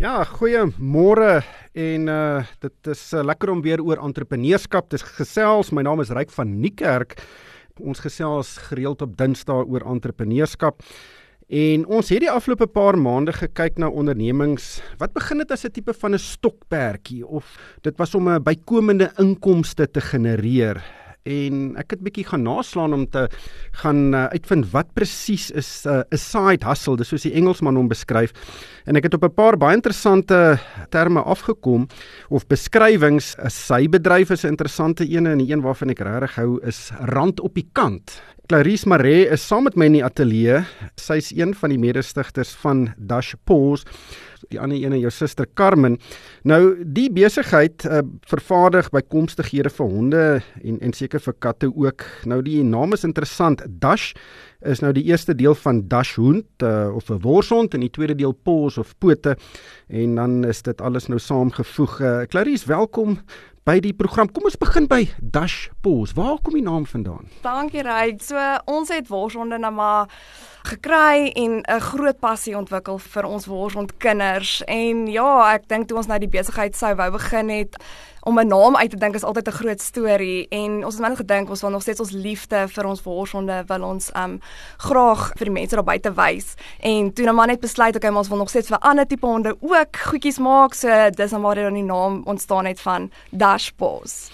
Ja, goeiemôre en uh dit is uh, lekker om weer oor entrepreneurskap te gesels. My naam is Ryk van Niekerk. Ons gesels gereeld op Dinsdae oor entrepreneurskap. En ons het die afgelope paar maande gekyk na ondernemings wat begin het as 'n tipe van 'n stokperdjie of dit was om 'n bykomende inkomste te genereer en ek het bietjie gaan naslaan om te gaan uh, uitvind wat presies is eh, 'n uh, side hustle, dis soos die Engelsman hom beskryf. En ek het op 'n paar baie interessante terme afgekom of beskrywings. 'n Sybedryf is 'n interessante een en die een waarvan ek regtig hou is rand op die kant. Clarice Maree is saam met my in die ateljee. Sy's een van die mede-stigters van Dash Pause die ander een jou suster Carmen. Nou die besigheid uh, vervaardig bykomstighede vir honde en en seker vir katte ook. Nou die naam is interessant. Dash is nou die eerste deel van Dash hond uh, of 'n worshond en die tweede deel paws of pote en dan is dit alles nou saamgevoeg. Uh, Clarice, welkom by die program. Kom ons begin by Dash Paws. Waar kom die naam vandaan? Dankie Ray. So ons het worshonde nou maar gekry en 'n groot passie ontwikkel vir ons worshond kinders. En ja, ek dink toe ons nou die besigheid sou wou begin het om 'n naam uit te dink is altyd 'n groot storie en ons het net gedink ons wil nog steeds ons liefde vir ons worshonde wil ons um graag vir die mense daar buite wys en toe nou maar net besluit okay ons wil nog steeds vir ander tipe honde ook goedjies maak so dis dan waar die naam ontstaan het van Dash Paws.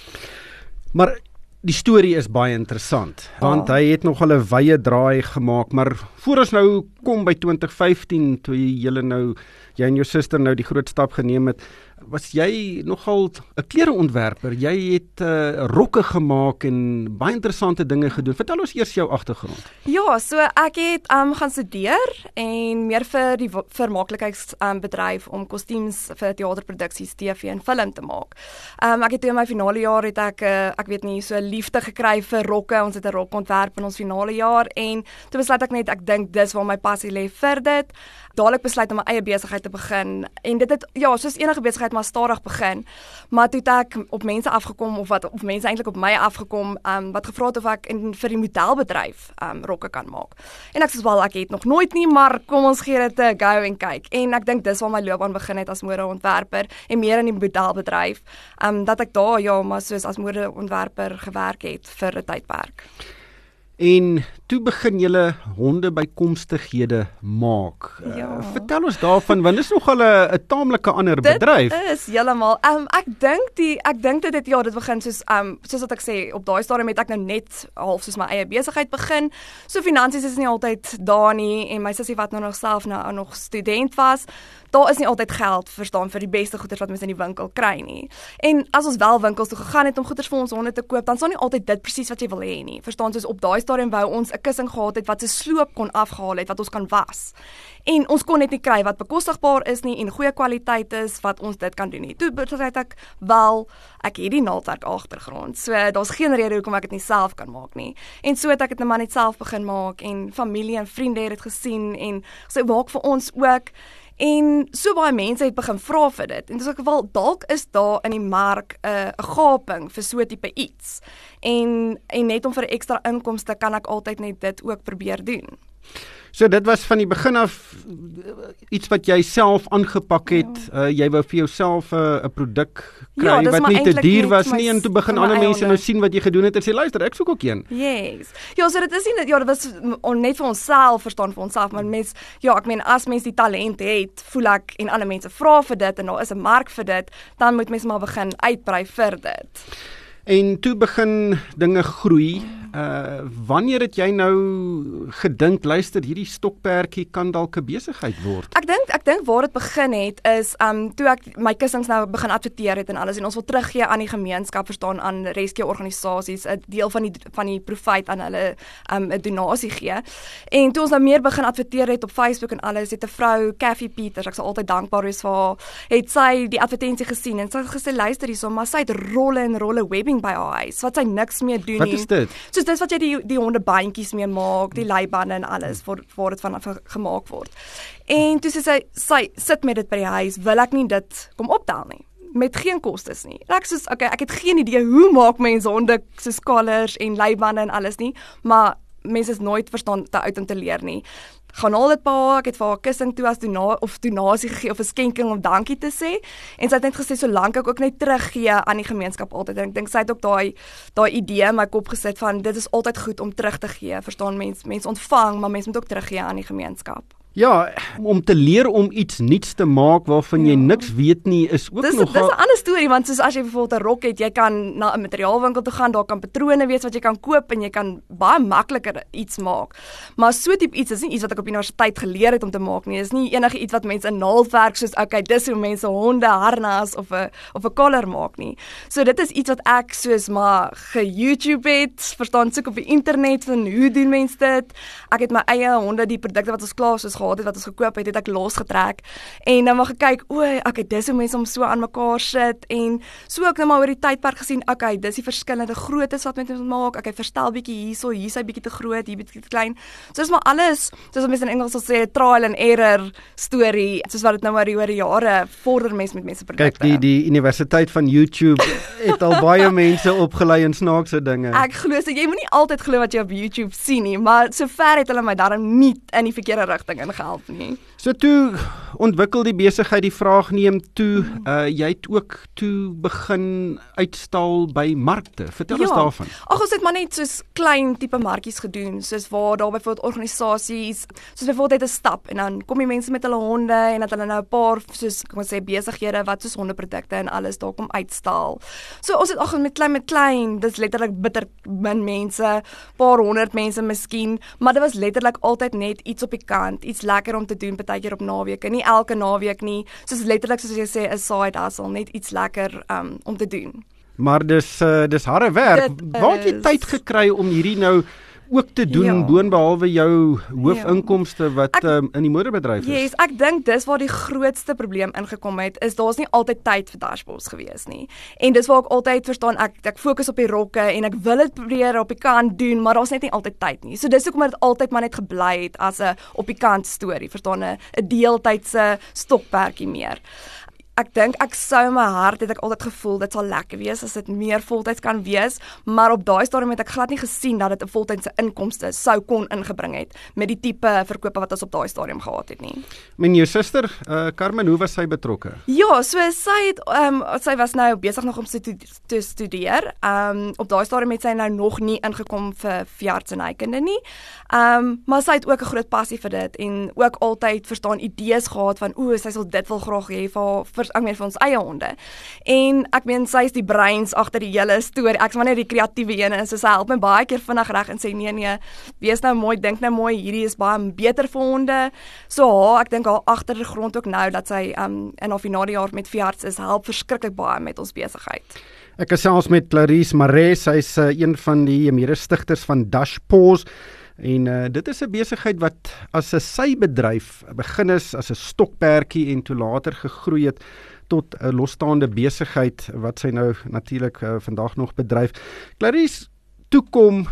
Maar die storie is baie interessant want oh. hy het nog 'n wye draai gemaak maar voor ons nou kom by 2015 toe jy julle nou jy en jou suster nou die groot stap geneem het was jy nogal 'n klereontwerper. Jy het uh, rokke gemaak en baie interessante dinge gedoen. Vertel ons eers jou agtergrond. Ja, so ek het um gaan studeer en meer vir die vermaaklikheids um bedryf om kostuums vir teaterproduksies, TV en film te maak. Um ek het toe in my finale jaar het ek uh, ek weet nie so liefde gekry vir rokke. Ons het 'n rok ontwerp in ons finale jaar en toe besluit ek net ek dink dis waar my passie lê vir dit dadelik besluit om my eie besigheid te begin en dit het ja, soos enige besigheid maar stadig begin. Maar toe ek op mense afgekom of wat of mense eintlik op my afgekom, ehm um, wat gevra het of ek in vir die modelbedryf ehm um, rokke kan maak. En ek sê wel ek het nog nooit nie, maar kom ons gee dit 'n go en kyk. En ek dink dis waar my loopbaan begin het as modeontwerper en meer in die modelbedryf. Ehm um, dat ek daar ja, maar soos as modeontwerper gewerk het vir 'n tydperk. En toe begin julle honde bykomstighede maak. Eh, ja. Uh, vertel ons daarvan want dit is nogal 'n taamlike ander dit bedryf. Dit is heeltemal. Um, ek dink die ek dink dit het ja, dit begin soos um, soos wat ek sê, op daai stadium het ek nou net half soos my eie besigheid begin. So finansies is nie altyd daar nie en my sussie wat nou nog self nou nog student was, daar is nie altyd geld verstaan vir die beste goeder wat mense in die winkel kry nie. En as ons wel winkels toe gegaan het om goeder vir ons honde te koop, dan sou nie altyd dit presies wat jy wil hê nie. Verstaan soos op daai stadium wou ons 'n kussing gehad het wat se sloop kon afgehaal het wat ons kan was. En ons kon net nie kry wat bekostigbaar is nie en goeie kwaliteit is wat ons dit kan doen nie. Toe besluit ek wel ek het die naaldwerk agtergrond. So daar's geen rede hoekom ek dit nie self kan maak nie. En so het ek dit net maar net self begin maak en familie en vriende het dit gesien en gesê maak vir ons ook En so baie mense het begin vra vir dit. En dis ook wel dalk is daar in die mark 'n uh, 'n gaping vir so tipe iets. En en net om vir ekstra inkomste kan ek altyd net dit ook probeer doen. So dit was van die begin af iets wat jy self aangepak het. Ja. Uh, jy wou vir jouself 'n uh, produk kry ja, wat nie te duur was nie en toe begin ander mense nou sien wat jy gedoen het en sê luister, ek soek ook een. Yes. Ja, so dit is nie ja, dit was on, net vir onsself verstaan vir onsself, maar mense ja, ek meen as mense die talent het, voel ek en ander mense vra vir dit en daar is 'n mark vir dit, dan moet mense maar begin uitbrei vir dit. En toe begin dinge groei. Uh wanneer het jy nou gedink luister hierdie stokperdjie kan dalk 'n besigheid word? Ek dink ek dink waar dit begin het is um toe ek my kussings nou begin adverteer het en alles en ons wil teruggee aan die gemeenskap verstaan aan rescue organisasies 'n deel van die van die profit aan hulle um 'n donasie gee. En toe ons nou meer begin adverteer het op Facebook en alles het 'n vrou Kathy Peters ek sal altyd dankbaar wees vir haar het sy die advertensie gesien en sy het gesê luister hierso maar sy het rolle en rolle webbing by haar huis wat sy niks meer doen nie. Wat is dit? Soos dis wat jy die die honde bandjies mee maak, die leibande en alles vir vir dit van gemaak word. En toe sê sy sy sit met dit by die huis, wil ek nie dit kom optel nie met geen kostes nie. Ek sê okay, ek het geen idee hoe maak mense honde so collars en leibande en alles nie, maar mense is nooit verstaan te uit om te leer nie. Gaan haal dit pa, ek het vir haar kussing toe as dona of donasie gegee of 'n skenking om dankie te sê. En sy het net gesê solank ek ook net teruggee aan die gemeenskap altyd. En ek dink sy het ook daai daai idee in my kop gesit van dit is altyd goed om terug te gee. Verstaan mense, mense ontvang, maar mense moet ook teruggee aan die gemeenskap. Ja, om te leer om iets nuuts te maak waarvan jy ja. niks weet nie is ook dis, nog Dis 'n ander storie want soos as jy byvoorbeeld 'n rok het, jy kan na 'n materiaalwinkel toe gaan, daar kan patrone wees wat jy kan koop en jy kan baie makliker iets maak. Maar so tipe iets is nie iets wat ek op universiteit geleer het om te maak nie. Dis nie enige iets wat mense in naaldwerk soos okay, dis hoe mense honde harnas of 'n of 'n collar maak nie. So dit is iets wat ek soos maar ge-YouTube het, verstaan soek op die internet van hoe doen mense dit. Ek het my eie honde die produkte wat ons klaar soos gehad het wat ons gekoop het, het ek losgetrek en dan maar gekyk, o, okay, dis hoe mense om so aan mekaar sit en so ook nou maar oor die tydperk gesien, okay, dis die verskillende groottes wat mense moet maak. Okay, verstel bietjie hierso, hier is hy bietjie te groot, hier bietjie te klein. So dis maar alles, soos mense in Engels sal sê, trial and error storie, soos wat dit nou maar oor die jare vorder mense met mense produkte. Kyk, die die universiteit van YouTube het al baie mense opgelei in snaakse dinge. Ek glo so jy moenie altyd glo wat jy op YouTube sien nie, maar sover het hulle my darm nie in die verkeerde rigting ingegaan help nie. So toe ontwikkel die besigheid die vraag neem toe uh jy het ook toe begin uitstal by markte. Vertel ja. ons daarvan. Ag ons het maar net soos klein tipe markies gedoen, soos waar daar byvoorbeeld organisasies, soos byvoorbeeld het 'n stap en dan kom die mense met hulle honde en dat hulle nou 'n paar soos kom ons sê besighede wat soos hondeprodukte en alles daar kom uitstal. So ons het ag met klein met klein, dis letterlik bitter min mense, paar honderd mense miskien, maar dit was letterlik altyd net iets op die kant, iets lekker om te doen partykeer op naweke, nie elke naweek nie. Soos letterlik soos jy sê 'n side hustle, net iets lekker um, om te doen. Maar dis uh, dis harde werk. Waar het jy tyd gekry om hierdie nou ook te doen ja. boonbehalwe jou hoofinkomste ja. wat ek, um, in die moederbedryf is. Yes, ek dink dis waar die grootste probleem ingekom het is daar's nie altyd tyd vir dashboards gewees nie. En dis waar ek altyd verstaan ek ek fokus op die rokke en ek wil dit probeer op die kant doen, maar daar's net nie altyd tyd nie. So dis hoekom dit altyd maar net gebly het as 'n op die kant storie, verstaan 'n 'n deeltydse stokperdjie meer ek dink ek sou in my hart het ek altyd gevoel dit sal lekker wees as dit meer voltyds kan wees, maar op daai stadium het ek glad nie gesien dat dit 'n voltydse inkomste sou kon ingebring het met die tipe verkope wat ons op daai stadium gehad het nie. Men jou suster, uh, Carmen, hoe was sy betrokke? Ja, so sy het ehm um, sy was nou besig nog om te studeer. Ehm um, op daai stadium het sy nou nog nie ingekom vir veeartsenykunde nie. Ehm um, maar sy het ook 'n groot passie vir dit en ook altyd verstaan idees gehad van o, sy sal dit wil graag hê vir vir ek meen vir ons eie honde. En ek meen sy is die breins agter die hele storie. Ek's net die kreatiewe een en so sy help my baie keer vinnig reg en sê nee nee, wees nou mooi, dink nou mooi, hierdie is baie beter vir honde. So haar, ek dink haar agtergrond ook nou dat sy um in haar finale jaar met veearts is, help verskriklik baie met ons besigheid. Ek gesels met Clarice Mares, sy's uh, een van die mede-stigters van Dash Paws. En uh, dit is 'n besigheid wat as 'n sybedryf begin is as 'n stokperdjie en toe later gegroei het tot 'n losstaande besigheid wat sy nou natuurlik uh, vandag nog bedryf. Clarice, toe kom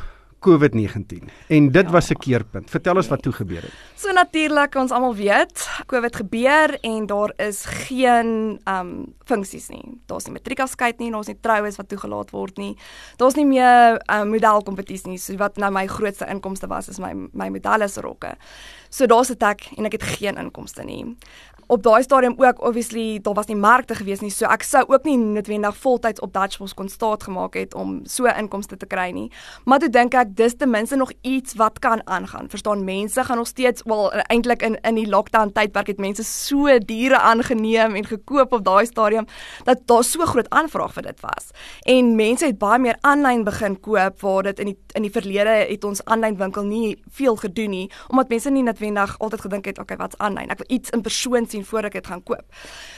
COVID-19 en dit ja. was 'n keerpunt. Vertel ons wat toe gebeur het. So natuurlik, ons almal weet, COVID gebeur en daar is geen ehm um, funksies nie. Daar's nie matriekafskeid nie, daar's nie troues wat toegelaat word nie. Daar's nie meer 'n uh, modelkompetisie nie. So wat nou my grootste inkomste was is my my modelle se rokke. So daar's 'n tak en ek het geen inkomste nie op daai stadium ook obviously daar was nie markte gewees nie. So ek sou ook nie noodwendig voltyds op Dutchbos kon staat gemaak het om so inkomste te kry nie. Maar toe dink ek dis ten minste nog iets wat kan aangaan. Verstaan mense gaan nog steeds wel eintlik in in die lockdown tydperk het mense so diere aangeneem en gekoop op daai stadium dat daar so groot aanvraag vir dit was. En mense het baie meer aanlyn begin koop waar dit in die in die verlede het ons aanlyn winkel nie veel gedoen nie omdat mense nie noodwendig altyd gedink het okay wat's aanlyn? Ek wil iets in persoon sien voor ek dit gaan koop.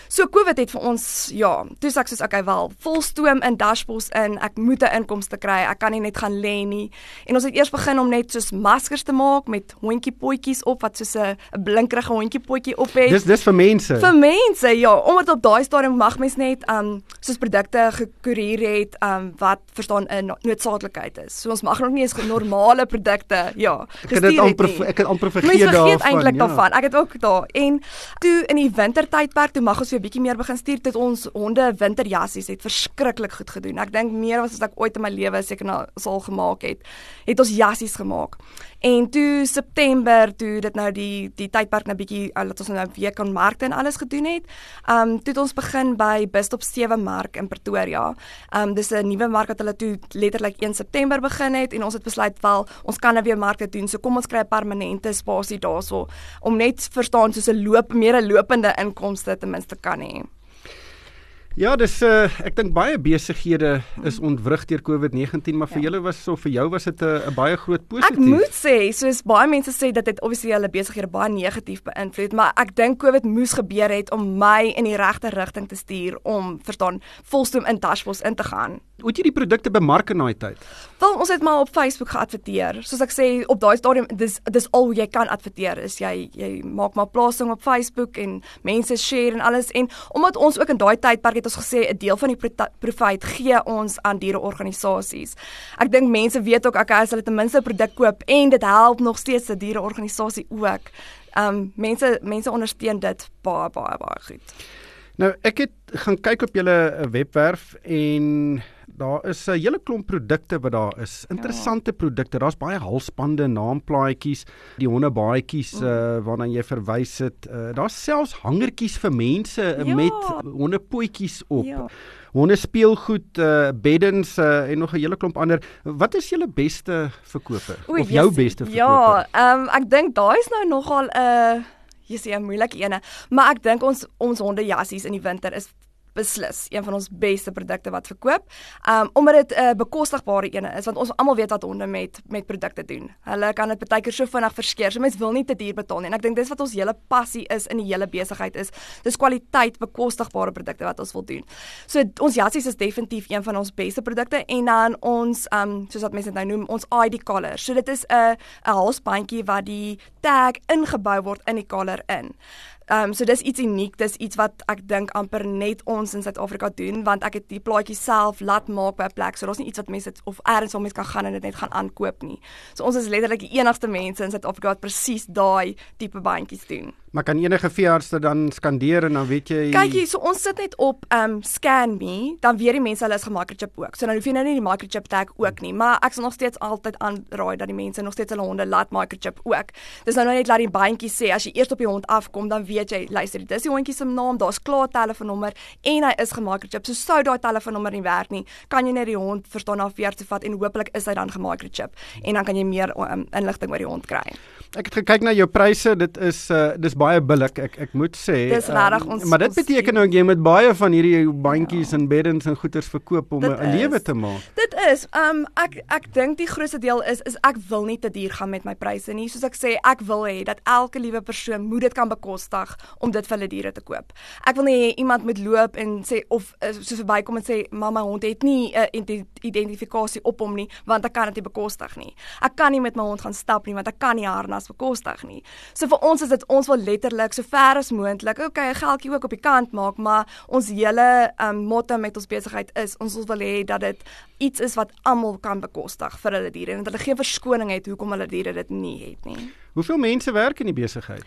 So COVID het vir ons ja, toe sê ek soos okay wel, volstoom in dashboards in. Ek moet 'n inkomste kry. Ek kan nie net gaan lê nie. En ons het eers begin om net soos maskers te maak met hondjie potjies op wat soos 'n blinkerige hondjie potjie op het. Dis dis vir mense. Vir mense ja, omdat op daai stadium mag mens net um soos produkte gekoerier het um wat verstaan 'n noodsaaklikheid is. So ons mag nog nie eens normale produkte ja, gestuur het nie. Ek het amper ek het amper vergeet daarvan. Mens vergeet eintlik ja. daarvan. Ek het ook daar en toe in die wintertydperk toe mag ons weer bietjie meer begin stuur tot ons honde winterjassies het verskriklik goed gedoen. Ek dink meer as wat ek ooit in my lewe seker nou sal gemaak het, het ons jassies gemaak. En toe September toe dit nou die die tydperk nou bietjie laat ons nou weer kan markte en alles gedoen het. Um toe het ons begin by Bistop 7 Mark in Pretoria. Um dis 'n nuwe mark wat hulle toe letterlik 1 September begin het en ons het besluit wel ons kan nou weer markte doen. So kom ons kry 'n permanente spasie daarso om net verstaan soos 'n loop meer 'n lopende inkomste ten minste kan hê. Ja, dis uh, ek dink baie besighede is ontwrig deur COVID-19, maar vir ja. julle was of vir jou was dit 'n baie groot positief. Ek moet sê, soos baie mense sê dat dit obviously hulle besighede baie negatief beïnvloed, maar ek dink COVID moes gebeur het om my in die regte rigting te stuur om verstaan volstoom in Dashboard in te gaan. Hoe het jy die produkte bemark in daai tyd? Wel, ons het maar op Facebook geadverteer. Soos ek sê, op daai stadium dis dis al hoe jy kan adverteer. Is jy jy maak maar plasing op Facebook en mense share en alles en omdat ons ook in daai tydperk het ons gesê 'n deel van die profit gee ons aan diereorganisasies. Ek dink mense weet ook okay as hulle ten minste 'n produk koop en dit help nog steeds 'n diereorganisasie ook. Um, mense mense ondersteun dit baie baie baie goed. Nou ek het gaan kyk op julle webwerf en daar is 'n hele klomp produkte wat daar is. Interessante ja. produkte. Daar's baie halsbande, naamplaatjies, die hondebaadjies mm. uh, waarna jy verwys het. Uh, Daar's selfs hangertjies vir mense uh, ja. met hondepootjies op. Ja. Honde speelgoed, uh, beddens uh, en nog 'n hele klomp ander. Wat is julle beste verkope Oei, of jou yes, beste verkope? Ja, ehm um, ek dink daai is nou nogal 'n uh, jy sê 'n moeilike ene, maar ek dink ons ons hondejassies in die winter is beslis een van ons beste produkte wat verkoop. Um omdat dit 'n uh, bekostigbare ene is want ons almal weet wat honde met met produkte doen. Hulle kan dit baie keer so vinnig verskeer. So mense wil nie te duur betaal nie. En ek dink dis wat ons hele passie is in die hele besigheid is. Dis kwaliteit bekostigbare produkte wat ons wil doen. So ons jassies is definitief een van ons beste produkte en dan ons um soos wat mense dit nou noem, ons ID collar. So dit is 'n 'n halsbandjie wat die tag ingebou word in die collar in. Ehm um, so dis iets uniek, dis iets wat ek dink amper net ons in Suid-Afrika doen want ek het die plaatjie self laat maak by 'n plek. So daar's nie iets wat mense of eers om mense kan gaan en dit net gaan aankoop nie. So ons is letterlik die enigste mense in Suid-Afrika wat presies daai tipe bandjies doen. Maar kan enige veeartse dan skandeer en dan weet jy Kyk hier, so ons sit net op um scan me, dan weet die mense hulle is gemicrochip ook. So dan hoef jy nou nie die microchip tag ook nie, maar ek sal nog steeds altyd aanraai dat die mense nog steeds hulle honde laat microchip ook. Dis nou net laat die bandjie sê as jy eers op die hond afkom, dan weet jy, luister, dis die hondjie se naam, daar's klaar telefoonnommer en hy is gemicrochip. So sou daai telefoonnommer nie werk nie, kan jy net die hond verstaan na veeartse vat en hopelik is hy dan gemicrochip en dan kan jy meer um, inligting oor die hond kry. Ek het gekyk na jou pryse, dit is uh dis baie billik. Ek ek moet sê. Dis regtig um, ons. Maar dit beteken nou jy moet baie van hierdie bandjies ja. en beddens en goeders verkoop om 'n lewe te maak. Dit is. Um ek ek dink die grootste deel is is ek wil nie te duur gaan met my pryse nie. Soos ek sê, ek wil hê dat elke liewe persoon moet dit kan bekostig om dit vir hulle diere te koop. Ek wil nie iemand moet loop en sê of uh, so verbykom en sê mamma hond het nie 'n uh, identifikasie op hom nie want ek kan dit nie bekostig nie. Ek kan nie met my hond gaan stap nie want ek kan nie harnas bekostig nie. So vir ons is dit ons wil letterlik so ver as moontlik, okay, 'n geldjie ook op die kant maak, maar ons hele um, motto met ons besigheid is ons wil hê dat dit iets is wat almal kan bekostig vir hulle diere en dat hulle geen verskoning het hoekom hulle diere dit nie het nie. Hoeveel mense werk in die besigheid?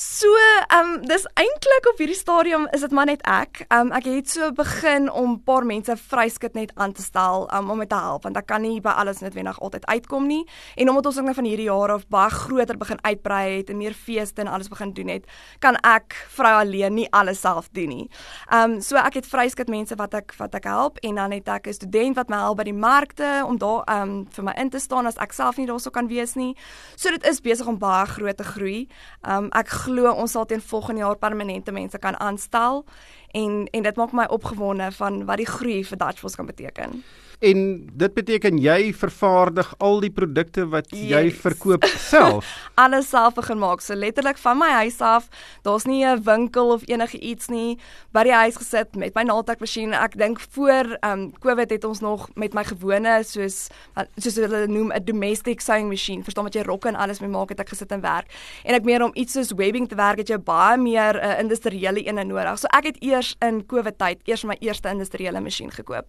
So, ehm um, dis eintlik op hierdie stadium is dit maar net ek. Ehm um, ek het so begin om 'n paar mense vryskut net aan te stel um, om met te help want ek kan nie by alles net wenig altyd uitkom nie. En omdat ons ook nou van hierdie jare af baie groter begin uitbrei het en meer feeste en alles begin doen het, kan ek vrou alleen nie alles self doen nie. Ehm um, so ek het vryskut mense wat ek wat ek help en dan het ek 'n student wat my help by die markte om daar ehm um, vir my in te staan as ek self nie daarso kan wees nie. So dit is besig om baie groot te groei. Ehm um, ek glo ons sal teen volgende jaar permanente mense kan aanstel en en dit maak my opgewonde van wat die groei vir Dutchforce kan beteken. En dit beteken jy vervaardig al die produkte wat yes. jy verkoop self. Alles self begin maak. So letterlik van my huis af. Daar's nie 'n winkel of enige iets nie. By die huis gesit met my naaldtrekmasjien. Ek dink voor ehm um, COVID het ons nog met my gewone soos soos hulle noem 'n domestic sewing machine. Verstaan wat jy rokke en alles mee maak het ek gesit en werk. En ek meer om iets soos webbing te werk het jy baie meer 'n uh, industriële een nodig. So ek het eers eers in COVID tyd eers my eerste industriële masjien gekoop.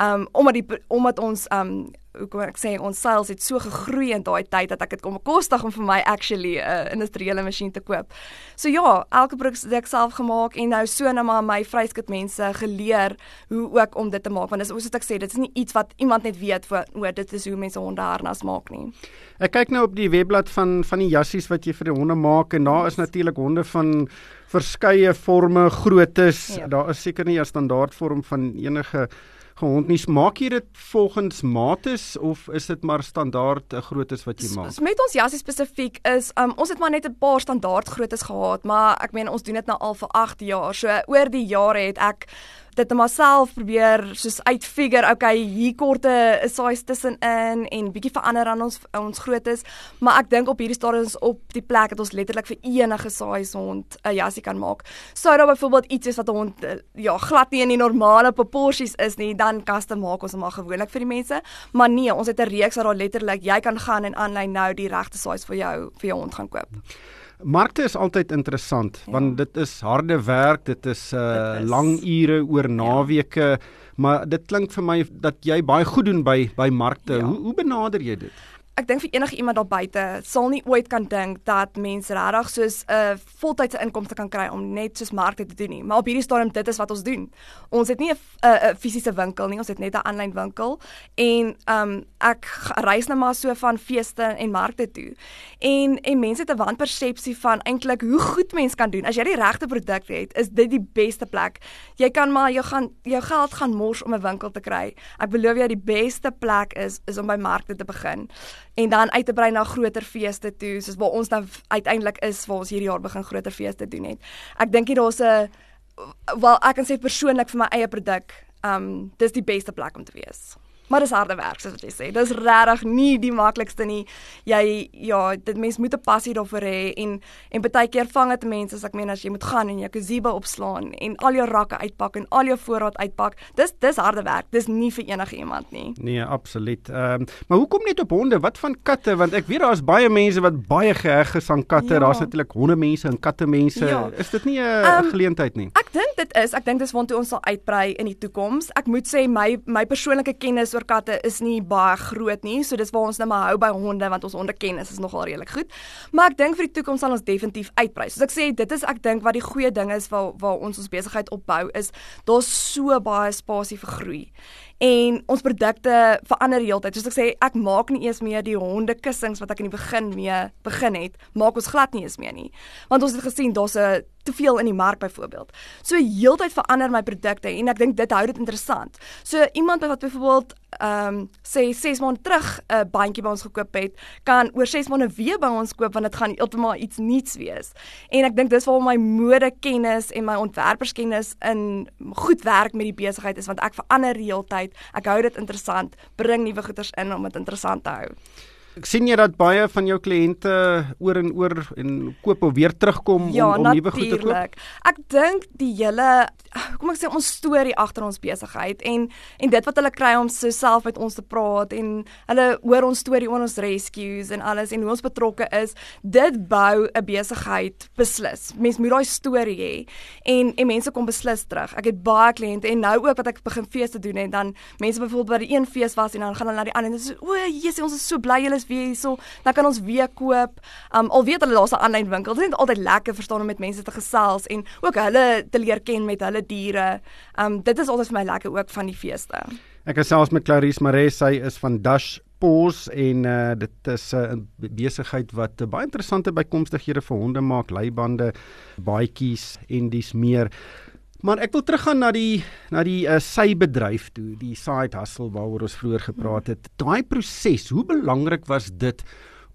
Um omdat die omdat ons um hoe kom ek sê ons sales het so gegroei in daai tyd dat ek dit kom bekostig om vir my actually 'n uh, industriële masjien te koop. So ja, elke produk het ek self gemaak en nou so net maar my vryskut mense geleer hoe ook om dit te maak want dis soos ek sê dit is nie iets wat iemand net weet voor o dit is hoe mense honde harnas maak nie. Ek kyk nou op die webblad van van die jassies wat jy vir die honde maak en daar is natuurlik honde van verskeie forme, groottes. Ja. Daar is seker nie 'n standaard vorm van enige gehond nie. Maak jy dit volgens mates of is dit maar standaard 'n groottes wat jy maak? S met ons jassie spesifiek is um, ons het maar net 'n paar standaard groottes gehad, maar ek meen ons doen dit nou al vir 8 jaar. So oor die jare het ek dit net myself probeer soos uitfigure, okay, hier korte is size tussenin en bietjie verander aan ons ons grootes, maar ek dink op hierdie stadium is op die plek dat ons letterlik vir enige size hond 'n jassie kan maak. Sou daar byvoorbeeld iets is wat 'n hond eh, ja, glad nie in die normale proporsies is nie, dan custom maak ons hom maar gewoonlik vir die mense, maar nee, ons het 'n reeks waar daar letterlik jy kan gaan en aanlyn nou die regte size vir jou vir jou hond gaan koop. Markte is altyd interessant ja. want dit is harde werk, dit is uh dit is, lang ure oor ja. naweke, ja. maar dit klink vir my dat jy baie goed doen by by markte. Ja. Hoe hoe benader jy dit? Ek dink vir enige iemand daar buite sal nie ooit kan dink dat mense regtig soos 'n uh, voltydse inkomste kan kry om net soos markte te doen nie. Maar op hierdie stadium dit is wat ons doen. Ons het nie 'n fisiese winkel nie, ons het net 'n aanlyn winkel en um ek reis nou maar so van feeste en markte toe. En en mense het 'n wanpersepsie van eintlik hoe goed mens kan doen. As jy die regte produk het, is dit die beste plek. Jy kan maar jou gaan jou geld gaan mors om 'n winkel te kry. Ek beloof jou die beste plek is is om by markte te begin en dan uit te brei na groter feeste toe soos waar ons nou uiteindelik is waar ons hierdie jaar begin groter feeste doen het. Ek dink hier daar's 'n wel ek kan sê persoonlik vir my eie produk, um dis die beste plek om te wees. Maar dis harde werk soos wat jy sê. Dis regtig nie die maklikste nie. Jy ja, dit mens moet 'n passie daarvoor hê en en baie keer vang dit mense as ek meen as jy moet gaan en jou kuziba opslaan en al jou rakke uitpak en al jou voorraad uitpak. Dis dis harde werk. Dis nie vir enige iemand nie. Nee, absoluut. Ehm um, maar hoekom net op honde? Wat van katte? Want ek weet daar's baie mense wat baie geheg is aan katte. Ja. Daar's natuurlik honde mense en katte mense. Ja. Is dit nie 'n um, geleentheid nie? Ek dink dit is. Ek dink dis waartoe ons sal uitbrei in die toekoms. Ek moet sê my my persoonlike kennis oor katte is nie baie groot nie. So dis waar ons nou maar hou by honde want ons hondekennis is nogal redelik goed. Maar ek dink vir die toekoms sal ons definitief uitbrei. Soos ek sê, dit is ek dink wat die goeie ding is waar waar ons ons besigheid opbou is daar's so baie spasie vir groei en ons produkte verander heeltyd. Soos ek sê, ek maak nie eers meer die honde kussings wat ek in die begin mee begin het, maak ons glad nie eens meer nie. Want ons het gesien daar's 'n te veel in die mark byvoorbeeld. So heeltyd verander my produkte en ek dink dit hou dit interessant. So iemand wat byvoorbeeld ehm um, sê 6 maande terug 'n bandjie by ons gekoop het, kan oor 6 maande weer by ons koop want dit gaan heeltemal iets nuuts wees. En ek dink dis waar my modekennis en my ontwerperskennis in goed werk met die besigheid is want ek verander heeltyd Ek hou dit interessant, bring nuwe goeders in om dit interessant te hou. Ek sien jy dat baie van jou kliënte oor en oor en koop of weer terugkom ja, om om nuwe goed te koop. Ek dink die hele kom ek sê ons storie agter ons besigheid en en dit wat hulle kry om so self met ons te praat en hulle hoor ons storie oor ons rescues en alles en hoe ons betrokke is, dit bou 'n besigheid beslis. Mense moet daai storie hê en en mense kom beslis terug. Ek het baie kliënte en nou ook wat ek begin feeste doen en dan mense byvoorbeeld by die een fees was en dan gaan hulle na die ander en sê o, Jesus, ons is so bly julle is weer hierso, dan kan ons weer koop. Um al weet hulle daar's 'n aanlyn winkel. Dit is altyd lekker verstaan om met mense te gesels en ook hulle te leer ken met hulle diere. Um dit is altyd vir my lekker ook van die feeste. Ek gesels met Clarice Maree, sy is van Dash Pos en uh, dit is 'n uh, besigheid wat uh, baie interessante bykomstighede vir honde maak, leibande, baadjies en dis meer. Maar ek wil teruggaan na die na die uh, sy bedryf toe, die side hustle waaroor ons vroeër gepraat het. Daai proses, hoe belangrik was dit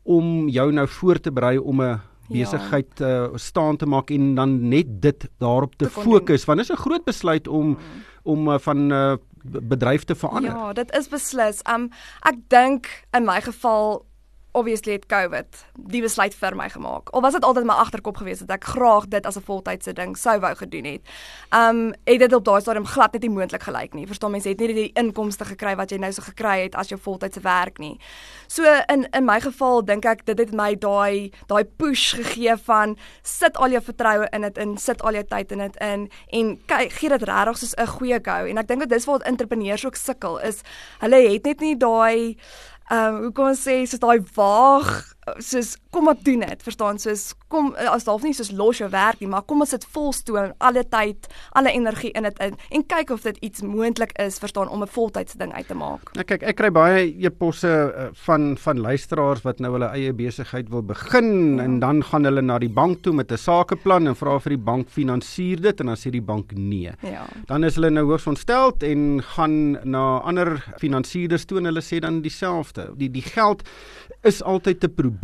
om jou nou voor te berei om 'n besigheid ja. uh, staan te maak en dan net dit daarop te, te fokus want dit is 'n groot besluit om mm. om uh, van uh, bedryf te verander. Ja, dit is beslis. Um ek dink in my geval obviously het COVID die besluit vir my gemaak. Al was dit altyd my agterkop gewees dat ek graag dit as 'n voltydse ding sou wou gedoen het. Um het dit op daai stadium glad net nie moontlik gelyk nie. Verstaan mense het nie die inkomste gekry wat jy nou so gekry het as jou voltydse werk nie. So in in my geval dink ek dit het my daai daai push gegee van sit al jou vertroue in dit in, sit al jou tyd in dit in en kyk gee dit regtig soos 'n goeie go en ek dink dat dis waar entrepreneurs ook sukkel is hulle het net nie daai ehm um, hoe kom ons sê soos daai waag soos kom op doen dit verstaan soos kom as dalk nie soos los jou werk nie maar kom ons sit vol stoom alle tyd alle energie in dit in en kyk of dit iets moontlik is verstaan om 'n voltydse ding uit te maak. Nou kyk ek kry baie e-posse uh, van van luisteraars wat nou hulle eie besigheid wil begin ja. en dan gaan hulle na die bank toe met 'n sakeplan en vra vir die bank finansier dit en dan sê die bank nee. Ja. Dan is hulle nou hoogs ontstel en gaan na ander finansierders toe en hulle sê dan dieselfde. Die die geld is altyd 'n probleem,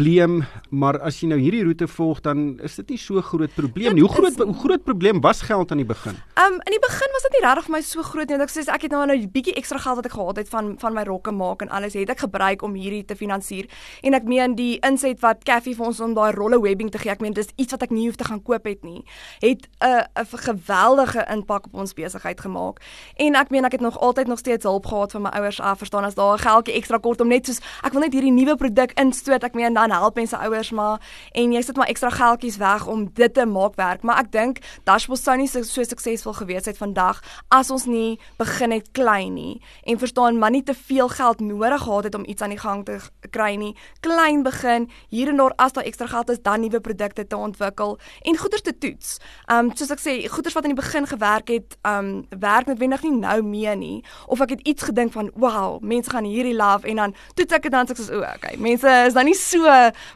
maar as jy nou hierdie roete volg, dan is dit nie so groot probleem nie. Hoe groot hoe groot probleem was geld aan die begin? Ehm um, in die begin was dit nie regtig vir my so groot nie. Ek sê ek het nou nou 'n bietjie ekstra geld wat ek gehad het van van my rokke maak en alles het ek gebruik om hierdie te finansier. En ek meen die inset wat Caffie vir ons om daai rolle webbing te gee, ek meen dis iets wat ek nie hoef te gaan koop het nie. Het 'n 'n geweldige impak op ons besigheid gemaak. En ek meen ek het nog altyd nog steeds hulp gehad van my ouers af, verstaan as daar 'n geldjie ekstra kort om net soos ek wil net hierdie nuwe produk instoot. Ek meen dan help mense ouers maar en jy sit maar ekstra geldjies weg om dit te maak werk. Maar ek dink Dashboard sou nie so, suksesvol gewees het vandag as ons nie begin het klein nie en verstaan maar nie te veel geld nodig gehad het om iets aan die gang te kry nie. Klein begin, hier en daar as daar ekstra geld is, dan nuwe produkte te ontwikkel en goeders te toets. Um soos ek sê, goeders wat in die begin gewerk het, um werk noodwendig nie nou meer nie of ek het iets gedink van, "Wow, mense gaan hierdie love" en dan toets ek dit dan sê ek so, "O, okay, mense is dan nie so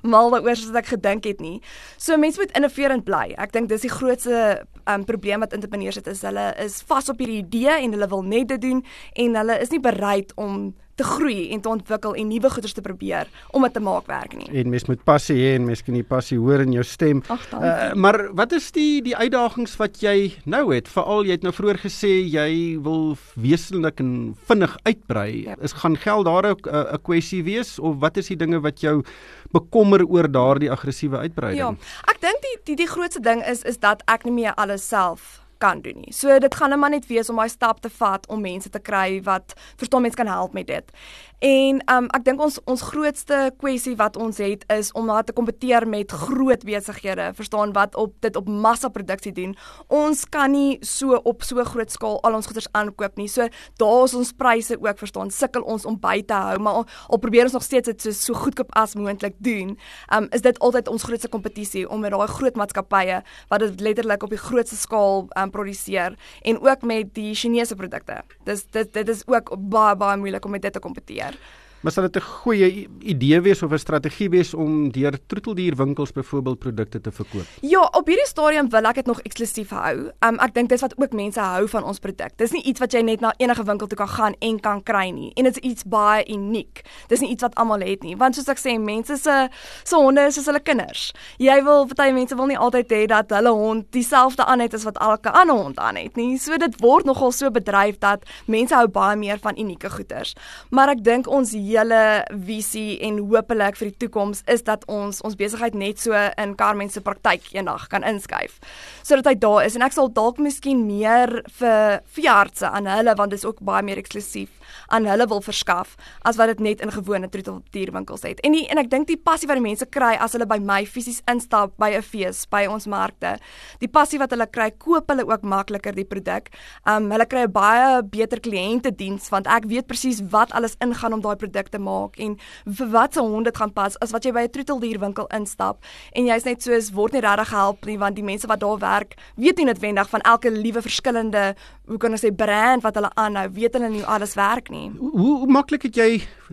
mal daaroor soos ek gedink het nie. So mense moet innoverend bly. Ek dink dis die grootste um, probleem wat entrepreneurs het is hulle is vas op hierdie idee en hulle wil net dit doen en hulle is nie bereid om te groei en te ontwikkel en nuwe goeders te probeer om dit te maak werk nie. En mens moet passie hê en mens kan die passie hoor in jou stem. Ach, uh, maar wat is die die uitdagings wat jy nou het? Veral jy het nou vroeër gesê jy wil wesenlik en vinnig uitbrei. Ja. Is gaan geld daar 'n 'n kwessie wees of wat is die dinge wat jou bekommer oor daardie aggressiewe uitbreiding? Ja, ek dink die die die grootste ding is is dat ek nie meer alles self kan doen nie. So dit gaan net maar net wees om daai stap te vat om mense te kry wat verstaan mense kan help met dit. En um ek dink ons ons grootste kwessie wat ons het is om na te kompeteer met groot besighede, verstaan wat op dit op massaproduksie doen. Ons kan nie so op so groot skaal al ons goederes aankoop nie. So daar is ons pryse ook verstaan sukkel ons om by te hou, maar al, al probeer ons nog steeds dit so so goedkoop as moontlik doen. Um is dit altyd ons grootste kompetisie om met daai groot maatskappye wat dit letterlik op die grootste skaal um produseer en ook met die Chinese produkte. Dis dit dit is ook baie baie moeilik om met dit te kompeteer. Maar sal dit 'n goeie idee wees of 'n strategie wees om deur troeteldierwinkels byvoorbeeld produkte te verkoop? Ja, op hierdie stadium wil ek dit nog eksklusief hou. Um ek dink dis wat ook mense hou van ons produk. Dis nie iets wat jy net na enige winkel toe kan gaan en kan kry nie. En dit is iets baie uniek. Dis nie iets wat almal het nie, want soos ek sê, mense se se honde is soos hulle kinders. Jy wil party mense wil nie altyd hê dat hulle hond dieselfde aan het as wat elke ander hond aan het nie. So dit word nogal so bedryf dat mense hou baie meer van unieke goeders. Maar ek dink ons hele visie en hopelik vir die toekoms is dat ons ons besigheid net so in Carmen se praktyk eendag kan inskuif. Sodat hy daar is en ek sal dalk miskien meer vir veeartse aan hulle want dit is ook baie meer eksklusief aan hulle wil verskaf as wat dit net in gewone troeteldierwinkels het. En die, en ek dink die passie wat die mense kry as hulle by my fisies instap by 'n fees, by ons markte, die passie wat hulle kry, koop hulle ook makliker die produk. Um hulle kry 'n baie beter kliëntediens want ek weet presies wat alles ingaan om daai produk te maak en vir watter hond dit gaan pas as wat jy by 'n troeteldierwinkel instap en jy's net soos word nie regtig gehelp nie want die mense wat daar werk weet nie noodwendig van elke liewe verskillende hoe kan ek sê brand wat hulle aanhou, weet hulle nie alles werk nie. Hoe, hoe maklik het jy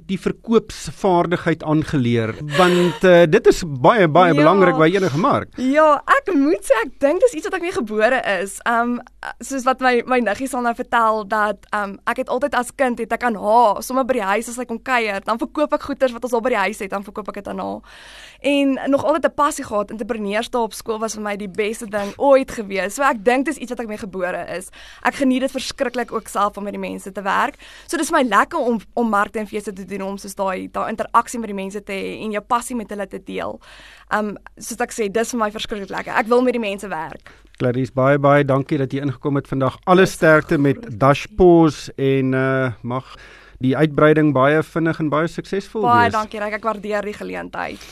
die verkoopsvaardigheid aangeleer? Want uh, dit is baie baie ja, belangrik by enige mark. Ja, ek moet sê ek dink dis iets wat ek mee gebore is. Um soos wat my my niggie sal nou vertel dat um ek het altyd as kind het ek aan haar sommer by die huis as ek kom kuier, dan verkoop ek goeder wat ons al by die huis het, dan verkoop ek dit aan haar. En nog altyd 'n passie gehad. Entrepreneurskap op skool was vir my die beste ding ooit gewees. So ek dink dis iets wat ek mee gebore is. Ek geniet dit verskriklik ook self om met die mense te werk. So dis my lekker om om markte en feeste te doen om soos daai daai interaksie met die mense te hê en jou passie met hulle te deel. Um soos ek sê, dis vir my verskriklik lekker. Ek wil met die mense werk. Clarice baie baie dankie dat jy ingekom het vandag. Alle sterkte met Dashpos en uh mag die uitbreiding baie vinnig en baie suksesvol wees. Baie dankie, Ryk. Ek waardeer die geleentheid.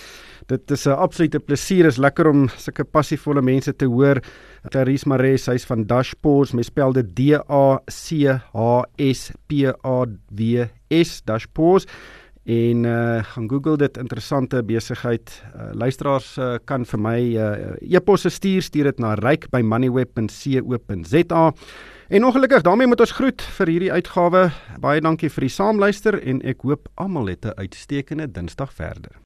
Dit is 'n absolute plesier. Is lekker om sulke passievolle mense te hoor. Clarice Mares, sy's van Dashpos, mens spel dit D A C H S P A W S Dashpos en uh gaan Google dit interessante besigheid. Uh, luisteraars uh, kan vir my uh, e-posse stuur, stuur dit na ryk@moneyweb.co.za. En ongelukkig daarmee moet ons groet vir hierdie uitgawe. Baie dankie vir die saamluister en ek hoop almal het 'n uitstekende Dinsdag verder.